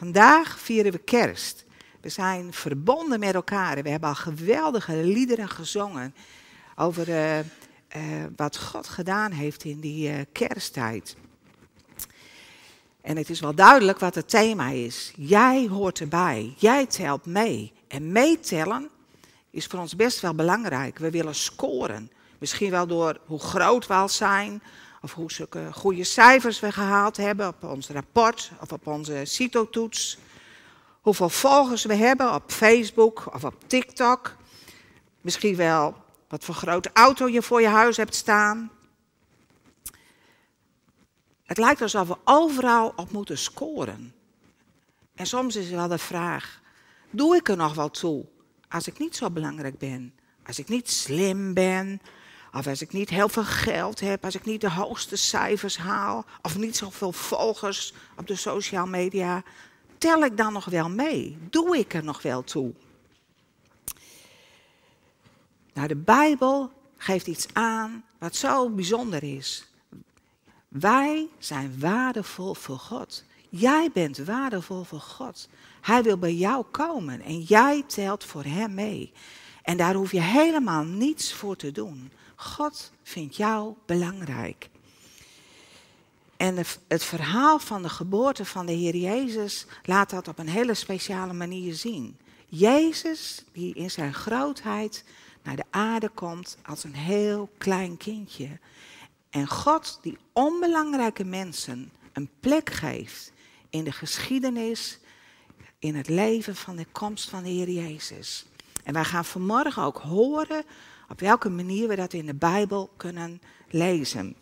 Vandaag vieren we kerst. We zijn verbonden met elkaar. We hebben al geweldige liederen gezongen over uh, uh, wat God gedaan heeft in die uh, kersttijd. En het is wel duidelijk wat het thema is. Jij hoort erbij. Jij telt mee. En meetellen is voor ons best wel belangrijk. We willen scoren. Misschien wel door hoe groot we al zijn, of hoe zulke goede cijfers we gehaald hebben op ons rapport of op onze CITO-toets. Hoeveel volgers we hebben op Facebook of op TikTok. Misschien wel wat voor grote auto je voor je huis hebt staan. Het lijkt alsof we overal op moeten scoren. En soms is wel de vraag: doe ik er nog wel toe als ik niet zo belangrijk ben? Als ik niet slim ben, of als ik niet heel veel geld heb, als ik niet de hoogste cijfers haal, of niet zoveel volgers op de social media, tel ik dan nog wel mee? Doe ik er nog wel toe? Nou, de Bijbel geeft iets aan wat zo bijzonder is. Wij zijn waardevol voor God. Jij bent waardevol voor God. Hij wil bij jou komen en jij telt voor Hem mee. En daar hoef je helemaal niets voor te doen. God vindt jou belangrijk. En het verhaal van de geboorte van de Heer Jezus laat dat op een hele speciale manier zien. Jezus, die in zijn grootheid naar de aarde komt als een heel klein kindje. En God, die onbelangrijke mensen een plek geeft in de geschiedenis, in het leven van de komst van de Heer Jezus. En wij gaan vanmorgen ook horen op welke manier we dat in de Bijbel kunnen lezen.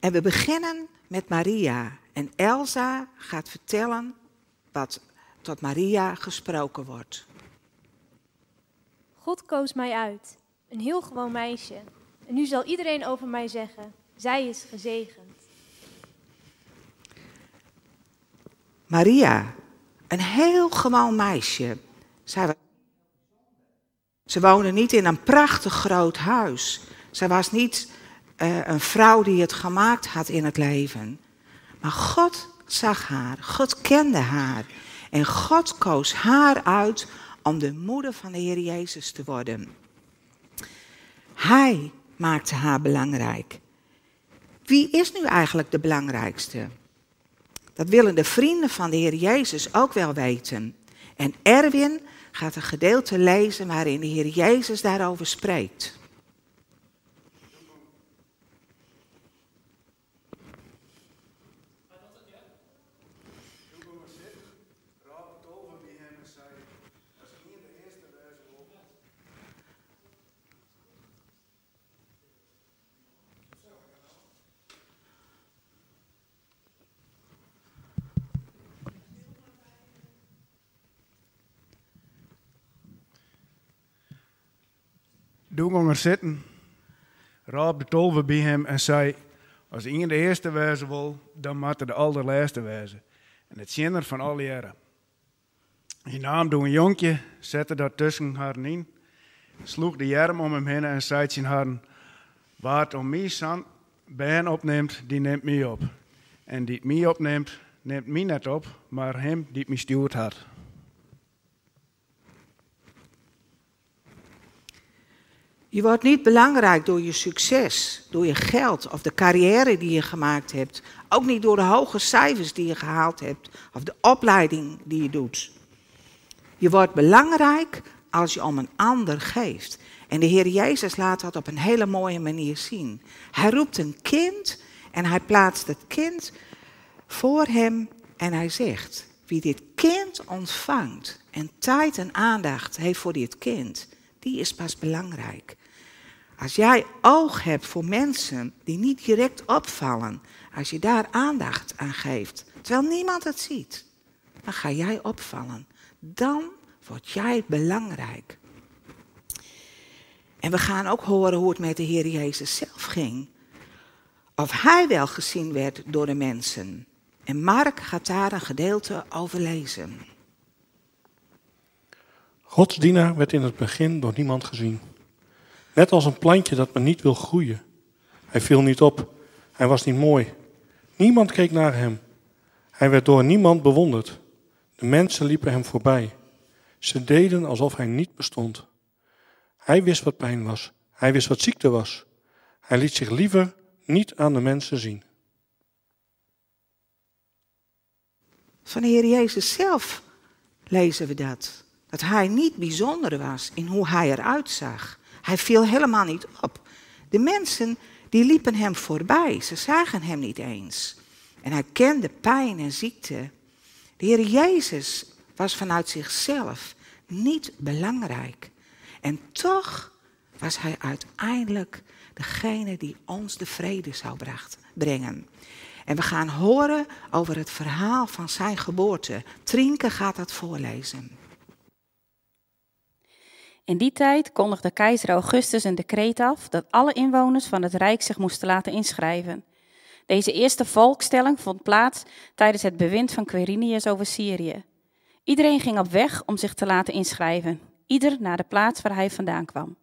En we beginnen met Maria. En Elsa gaat vertellen wat tot Maria gesproken wordt. God koos mij uit, een heel gewoon meisje. En nu zal iedereen over mij zeggen: zij is gezegend. Maria, een heel gewoon meisje. Zij ze woonde niet in een prachtig groot huis. Ze was niet uh, een vrouw die het gemaakt had in het leven. Maar God zag haar, God kende haar. En God koos haar uit om de moeder van de Heer Jezus te worden. Hij maakte haar belangrijk. Wie is nu eigenlijk de belangrijkste? Dat willen de vrienden van de Heer Jezus ook wel weten. En Erwin gaat een gedeelte lezen waarin de Heer Jezus daarover spreekt. Toen ging er zitten, raap de tolve bij hem en zei: Als iemand de eerste wezen wil, dan moet de allerlaatste wezen. En het zinner van alle jaren. Hij nam door een jonkje, zette dat tussen haar in, sloeg de jerm om hem heen en zei zijn haar: Wat om mij san bij opneemt, die neemt mij op. En die mij opneemt, neemt mij net op, maar hem die mij stuurt had. Je wordt niet belangrijk door je succes, door je geld of de carrière die je gemaakt hebt. Ook niet door de hoge cijfers die je gehaald hebt of de opleiding die je doet. Je wordt belangrijk als je om een ander geeft. En de Heer Jezus laat dat op een hele mooie manier zien. Hij roept een kind en hij plaatst het kind voor hem en hij zegt: Wie dit kind ontvangt en tijd en aandacht heeft voor dit kind, die is pas belangrijk. Als jij oog hebt voor mensen die niet direct opvallen, als je daar aandacht aan geeft, terwijl niemand het ziet, dan ga jij opvallen. Dan word jij belangrijk. En we gaan ook horen hoe het met de Heer Jezus zelf ging. Of hij wel gezien werd door de mensen. En Mark gaat daar een gedeelte over lezen. Gods dienaar werd in het begin door niemand gezien. Net als een plantje dat men niet wil groeien. Hij viel niet op. Hij was niet mooi. Niemand keek naar hem. Hij werd door niemand bewonderd. De mensen liepen hem voorbij. Ze deden alsof hij niet bestond. Hij wist wat pijn was. Hij wist wat ziekte was. Hij liet zich liever niet aan de mensen zien. Van de Heer Jezus zelf lezen we dat. Dat hij niet bijzonder was in hoe hij eruit zag. Hij viel helemaal niet op. De mensen die liepen hem voorbij. Ze zagen hem niet eens. En hij kende pijn en ziekte. De Heer Jezus was vanuit zichzelf niet belangrijk. En toch was hij uiteindelijk degene die ons de vrede zou brengen. En we gaan horen over het verhaal van zijn geboorte. Trinke gaat dat voorlezen. In die tijd kondigde keizer Augustus een decreet af dat alle inwoners van het rijk zich moesten laten inschrijven. Deze eerste volkstelling vond plaats tijdens het bewind van Quirinius over Syrië. Iedereen ging op weg om zich te laten inschrijven, ieder naar de plaats waar hij vandaan kwam.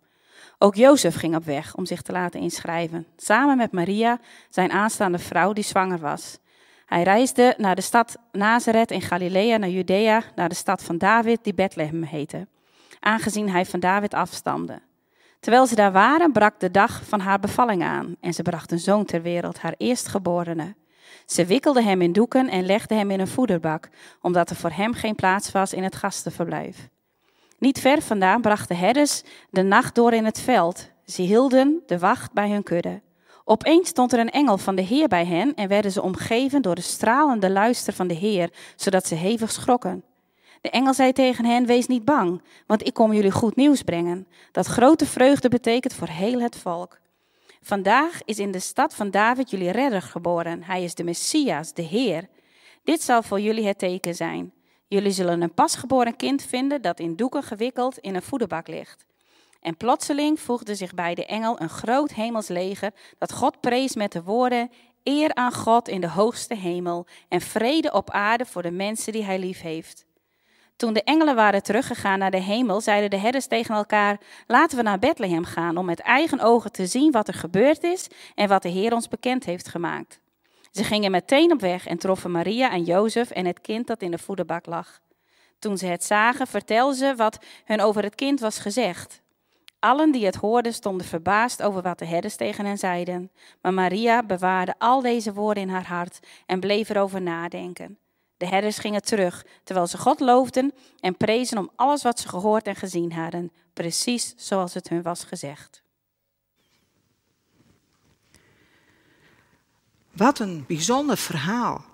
Ook Jozef ging op weg om zich te laten inschrijven, samen met Maria, zijn aanstaande vrouw die zwanger was. Hij reisde naar de stad Nazareth in Galilea, naar Judea, naar de stad van David, die Bethlehem heette, aangezien hij van David afstamde. Terwijl ze daar waren, brak de dag van haar bevalling aan en ze bracht een zoon ter wereld, haar eerstgeborene. Ze wikkelde hem in doeken en legde hem in een voederbak, omdat er voor hem geen plaats was in het gastenverblijf. Niet ver vandaan brachten herders de nacht door in het veld. Ze hielden de wacht bij hun kudde. Opeens stond er een engel van de Heer bij hen en werden ze omgeven door de stralende luister van de Heer, zodat ze hevig schrokken. De engel zei tegen hen: Wees niet bang, want ik kom jullie goed nieuws brengen. Dat grote vreugde betekent voor heel het volk. Vandaag is in de stad van David jullie redder geboren. Hij is de Messias, de Heer. Dit zal voor jullie het teken zijn. Jullie zullen een pasgeboren kind vinden dat in doeken gewikkeld in een voederbak ligt. En plotseling voegde zich bij de engel een groot hemelsleger dat God prees met de woorden: Eer aan God in de hoogste hemel en vrede op aarde voor de mensen die hij lief heeft. Toen de engelen waren teruggegaan naar de hemel, zeiden de herders tegen elkaar: Laten we naar Bethlehem gaan om met eigen ogen te zien wat er gebeurd is en wat de Heer ons bekend heeft gemaakt. Ze gingen meteen op weg en troffen Maria en Jozef en het kind dat in de voederbak lag. Toen ze het zagen, vertelden ze wat hun over het kind was gezegd. Allen die het hoorden stonden verbaasd over wat de herders tegen hen zeiden. Maar Maria bewaarde al deze woorden in haar hart en bleef erover nadenken. De herders gingen terug, terwijl ze God loofden en prezen om alles wat ze gehoord en gezien hadden, precies zoals het hun was gezegd. Wat een bijzonder verhaal.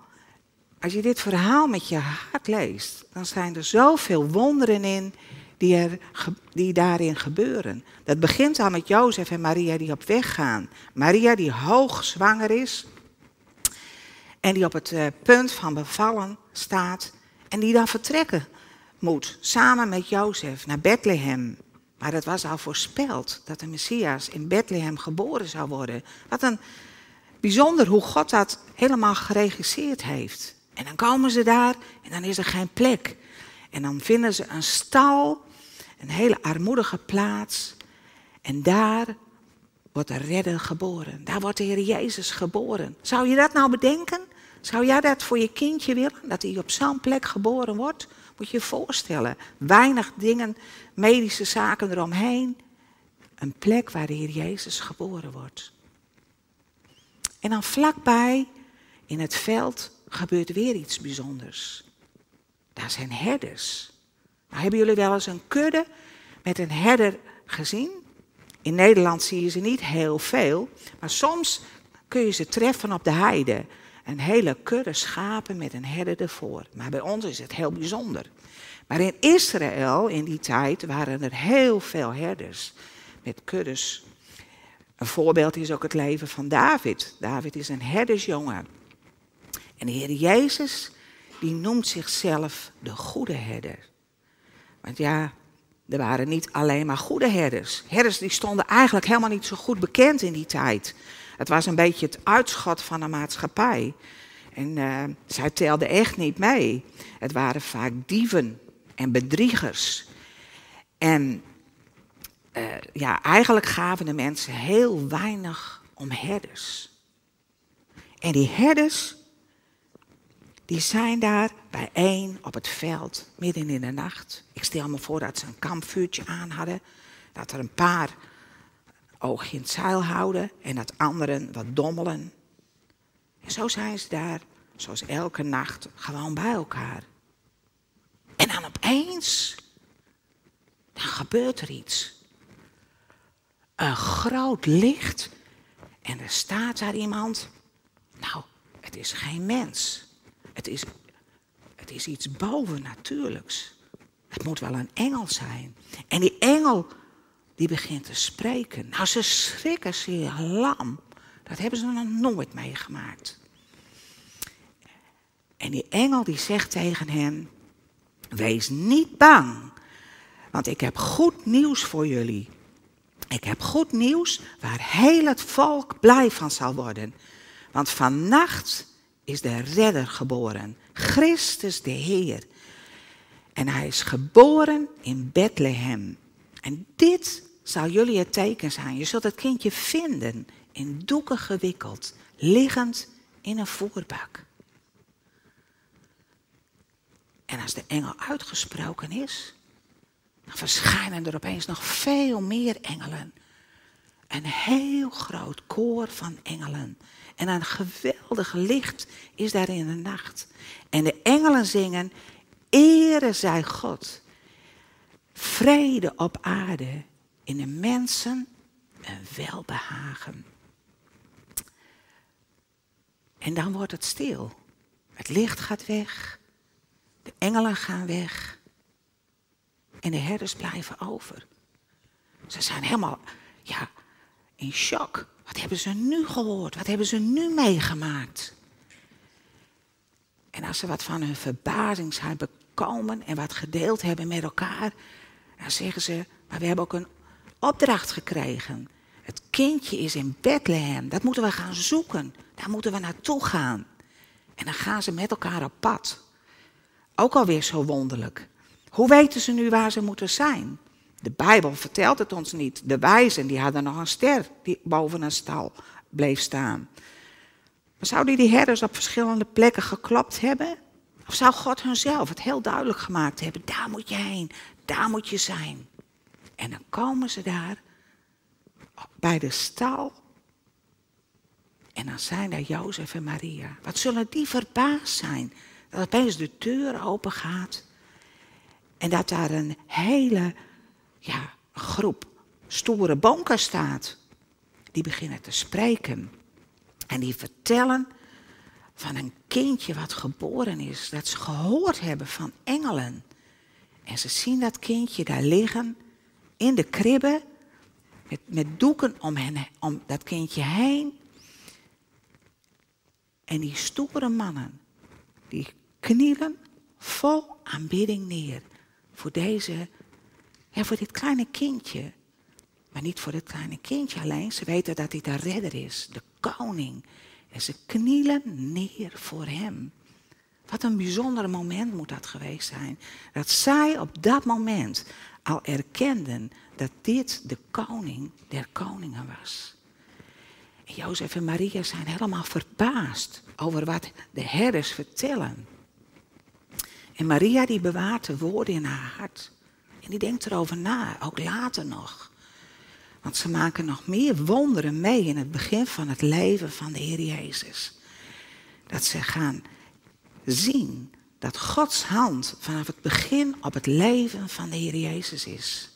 Als je dit verhaal met je hart leest, dan zijn er zoveel wonderen in die, er, die daarin gebeuren. Dat begint al met Jozef en Maria die op weg gaan. Maria die hoog zwanger is en die op het eh, punt van bevallen staat en die dan vertrekken moet, samen met Jozef naar Bethlehem. Maar het was al voorspeld dat de Messias in Bethlehem geboren zou worden. Wat een bijzonder hoe God dat helemaal geregisseerd heeft. En dan komen ze daar en dan is er geen plek. En dan vinden ze een stal, een hele armoedige plaats. En daar wordt de redder geboren. Daar wordt de Heer Jezus geboren. Zou je dat nou bedenken? Zou jij dat voor je kindje willen? Dat hij op zo'n plek geboren wordt? Moet je je voorstellen. Weinig dingen, medische zaken eromheen. Een plek waar de Heer Jezus geboren wordt. En dan vlakbij in het veld gebeurt weer iets bijzonders. Daar zijn herders. Nou, hebben jullie wel eens een kudde met een herder gezien? In Nederland zie je ze niet heel veel, maar soms kun je ze treffen op de heide. Een hele kudde schapen met een herder ervoor. Maar bij ons is het heel bijzonder. Maar in Israël in die tijd waren er heel veel herders met kuddes een voorbeeld is ook het leven van David. David is een herdersjongen. En de Heer Jezus, die noemt zichzelf de goede herder. Want ja, er waren niet alleen maar goede herders. Herders die stonden eigenlijk helemaal niet zo goed bekend in die tijd. Het was een beetje het uitschot van de maatschappij. En uh, zij telden echt niet mee. Het waren vaak dieven en bedriegers. En uh, ja, eigenlijk gaven de mensen heel weinig om herders. En die herders, die zijn daar bijeen op het veld, midden in de nacht. Ik stel me voor dat ze een kampvuurtje aan hadden. Dat er een paar oogje in het zeil houden en dat anderen wat dommelen. En zo zijn ze daar, zoals elke nacht, gewoon bij elkaar. En dan opeens, dan gebeurt er iets. Een groot licht en er staat daar iemand. Nou, het is geen mens. Het is, het is iets bovennatuurlijks. Het moet wel een engel zijn. En die engel, die begint te spreken. Nou, ze schrikken zich lam. Dat hebben ze nog nooit meegemaakt. En die engel die zegt tegen hen, wees niet bang, want ik heb goed nieuws voor jullie. Ik heb goed nieuws waar heel het volk blij van zal worden. Want vannacht is de redder geboren, Christus de Heer. En hij is geboren in Bethlehem. En dit zal jullie het teken zijn. Je zult het kindje vinden, in doeken gewikkeld, liggend in een voerbak. En als de engel uitgesproken is, dan verschijnen er opeens nog veel meer engelen. Een heel groot koor van engelen. En een geweldig licht is daar in de nacht. En de engelen zingen, ere zij God. Vrede op aarde, in de mensen een welbehagen. En dan wordt het stil. Het licht gaat weg. De engelen gaan weg. En de herders blijven over. Ze zijn helemaal ja, in shock. Wat hebben ze nu gehoord? Wat hebben ze nu meegemaakt? En als ze wat van hun verbazing zijn bekomen en wat gedeeld hebben met elkaar, dan zeggen ze, maar we hebben ook een opdracht gekregen. Het kindje is in Bethlehem, dat moeten we gaan zoeken. Daar moeten we naartoe gaan. En dan gaan ze met elkaar op pad. Ook alweer zo wonderlijk. Hoe weten ze nu waar ze moeten zijn? De Bijbel vertelt het ons niet. De wijzen die hadden nog een ster die boven een stal bleef staan. Maar zouden die herders op verschillende plekken geklopt hebben? Of zou God hunzelf het heel duidelijk gemaakt hebben? Daar moet je heen, daar moet je zijn. En dan komen ze daar bij de stal. En dan zijn daar Jozef en Maria. Wat zullen die verbaasd zijn? Dat opeens de deur open gaat. En dat daar een hele ja, groep stoere bonken staat. Die beginnen te spreken. En die vertellen van een kindje wat geboren is. Dat ze gehoord hebben van engelen. En ze zien dat kindje daar liggen in de kribbe. Met, met doeken om, hen, om dat kindje heen. En die stoere mannen, die knielen vol aanbidding neer voor deze ja, voor dit kleine kindje. Maar niet voor dit kleine kindje alleen. Ze weten dat hij de redder is, de koning. En ze knielen neer voor hem. Wat een bijzonder moment moet dat geweest zijn. Dat zij op dat moment al erkenden dat dit de koning der koningen was. En Jozef en Maria zijn helemaal verbaasd over wat de herders vertellen. En Maria die bewaart de woorden in haar hart. En die denkt erover na, ook later nog. Want ze maken nog meer wonderen mee in het begin van het leven van de Heer Jezus. Dat ze gaan zien dat Gods hand vanaf het begin op het leven van de Heer Jezus is.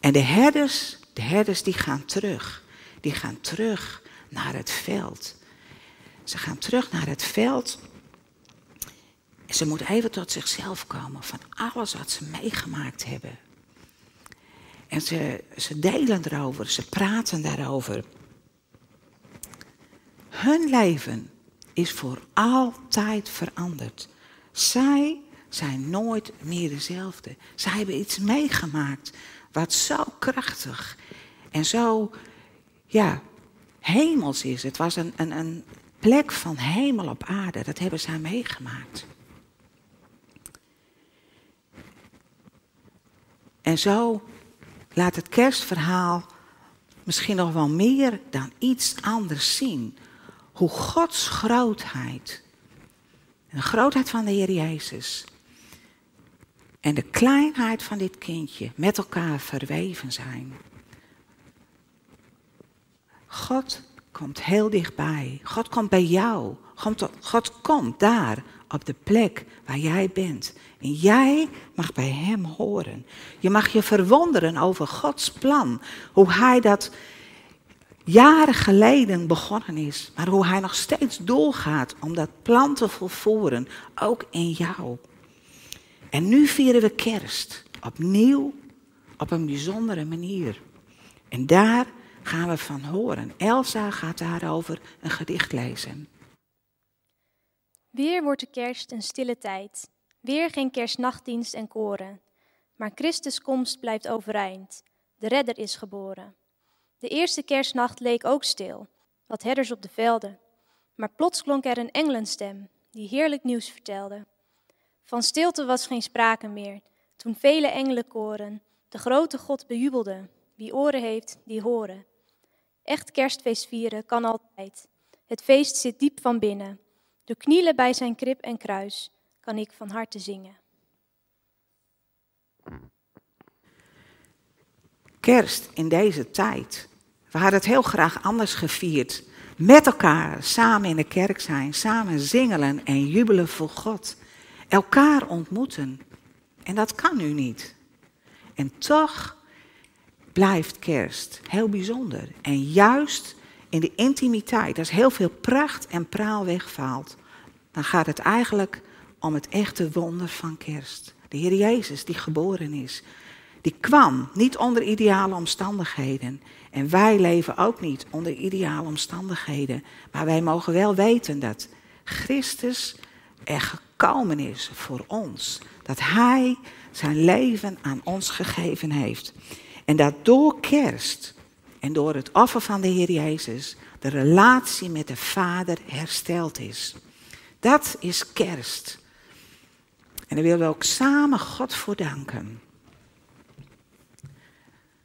En de herders, de herders die gaan terug. Die gaan terug naar het veld. Ze gaan terug naar het veld en ze moet even tot zichzelf komen van alles wat ze meegemaakt hebben. En ze, ze delen erover, ze praten daarover. Hun leven is voor altijd veranderd. Zij zijn nooit meer dezelfde. Zij hebben iets meegemaakt wat zo krachtig en zo, ja, hemels is. Het was een, een, een plek van hemel op aarde. Dat hebben zij meegemaakt. En zo laat het kerstverhaal misschien nog wel meer dan iets anders zien. Hoe Gods grootheid De grootheid van de Heer Jezus. En de kleinheid van dit kindje met elkaar verweven zijn. God komt heel dichtbij. God komt bij jou. God, God komt daar op de plek waar jij bent. En jij mag bij Hem horen. Je mag je verwonderen over Gods plan. Hoe Hij dat jaren geleden begonnen is. Maar hoe Hij nog steeds doorgaat om dat plan te volvoeren. Ook in jou. En nu vieren we kerst. Opnieuw op een bijzondere manier. En daar gaan we van horen. Elsa gaat daarover een gedicht lezen. Weer wordt de kerst een stille tijd. Weer geen kerstnachtdienst en koren. Maar Christus komst blijft overeind. De redder is geboren. De eerste kerstnacht leek ook stil, wat herders op de velden. Maar plots klonk er een engelenstem, die heerlijk nieuws vertelde. Van stilte was geen sprake meer, toen vele engelenkoren de grote God bejubelden. Wie oren heeft, die horen. Echt kerstfeest vieren kan altijd. Het feest zit diep van binnen. Door knielen bij zijn krib en kruis kan ik van harte zingen. Kerst in deze tijd. We hadden het heel graag anders gevierd. Met elkaar samen in de kerk zijn, samen zingelen en jubelen voor God. Elkaar ontmoeten. En dat kan nu niet. En toch blijft kerst heel bijzonder. En juist in de intimiteit, als heel veel pracht en praal wegvalt, dan gaat het eigenlijk om het echte wonder van kerst. De Heer Jezus die geboren is, die kwam niet onder ideale omstandigheden. En wij leven ook niet onder ideale omstandigheden. Maar wij mogen wel weten dat Christus er gekomen is voor ons. Dat Hij zijn leven aan ons gegeven heeft. En dat door kerst en door het offer van de Heer Jezus de relatie met de Vader hersteld is. Dat is kerst. En daar willen we ook samen God voor danken.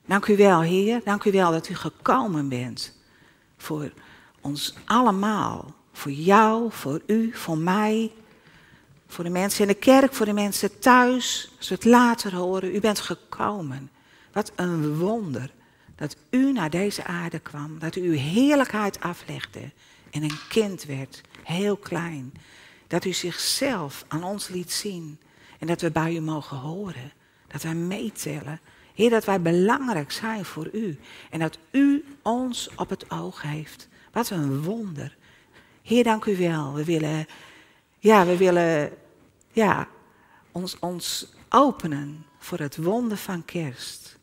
Dank u wel, Heer. Dank u wel dat u gekomen bent. Voor ons allemaal. Voor jou, voor u, voor mij. Voor de mensen in de kerk, voor de mensen thuis. Als we het later horen, u bent gekomen. Wat een wonder dat u naar deze aarde kwam. Dat u uw heerlijkheid aflegde en een kind werd, heel klein. Dat u zichzelf aan ons liet zien en dat we bij u mogen horen. Dat wij meetellen. Heer, dat wij belangrijk zijn voor u en dat u ons op het oog heeft. Wat een wonder. Heer, dank u wel. We willen, ja, we willen ja, ons, ons openen voor het wonder van kerst.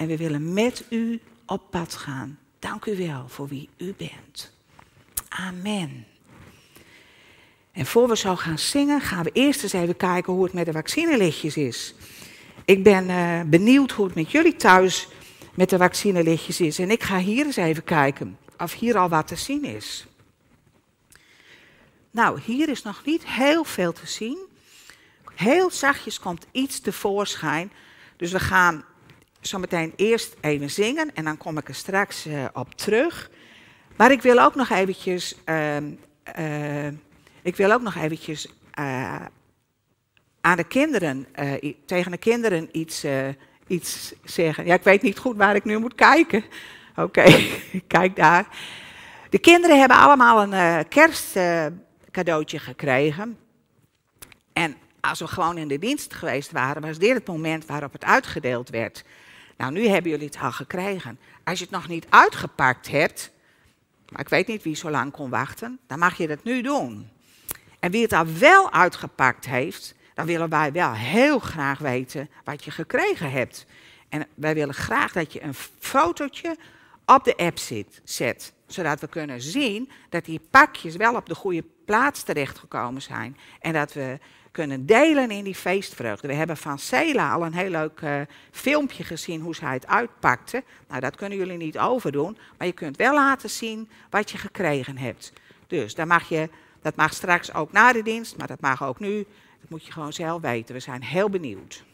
En we willen met u op pad gaan. Dank u wel voor wie u bent. Amen. En voor we zo gaan zingen, gaan we eerst eens even kijken hoe het met de vaccinelichtjes is. Ik ben uh, benieuwd hoe het met jullie thuis met de vaccinelichtjes is. En ik ga hier eens even kijken of hier al wat te zien is. Nou, hier is nog niet heel veel te zien. Heel zachtjes komt iets tevoorschijn. Dus we gaan zometeen eerst even zingen en dan kom ik er straks uh, op terug. Maar ik wil ook nog eventjes, uh, uh, ik wil ook nog eventjes aan de kinderen, tegen de kinderen iets, iets zeggen. Ja, ik weet niet goed waar ik nu moet kijken. Oké, kijk daar. De kinderen hebben allemaal een kerstcadeautje gekregen. En als we gewoon in de dienst geweest waren, was dit het moment waarop het uitgedeeld werd. Nou, nu hebben jullie het al gekregen. Als je het nog niet uitgepakt hebt, maar ik weet niet wie zo lang kon wachten, dan mag je dat nu doen. En wie het al wel uitgepakt heeft, dan willen wij wel heel graag weten wat je gekregen hebt. En wij willen graag dat je een fotootje op de app zit, zet, zodat we kunnen zien dat die pakjes wel op de goede plaats terechtgekomen zijn. En dat we kunnen delen in die feestvreugde. We hebben van Cela al een heel leuk uh, filmpje gezien hoe zij het uitpakte. Nou, dat kunnen jullie niet overdoen, maar je kunt wel laten zien wat je gekregen hebt. Dus mag je, dat mag straks ook na de dienst, maar dat mag ook nu. Dat moet je gewoon zelf weten. We zijn heel benieuwd.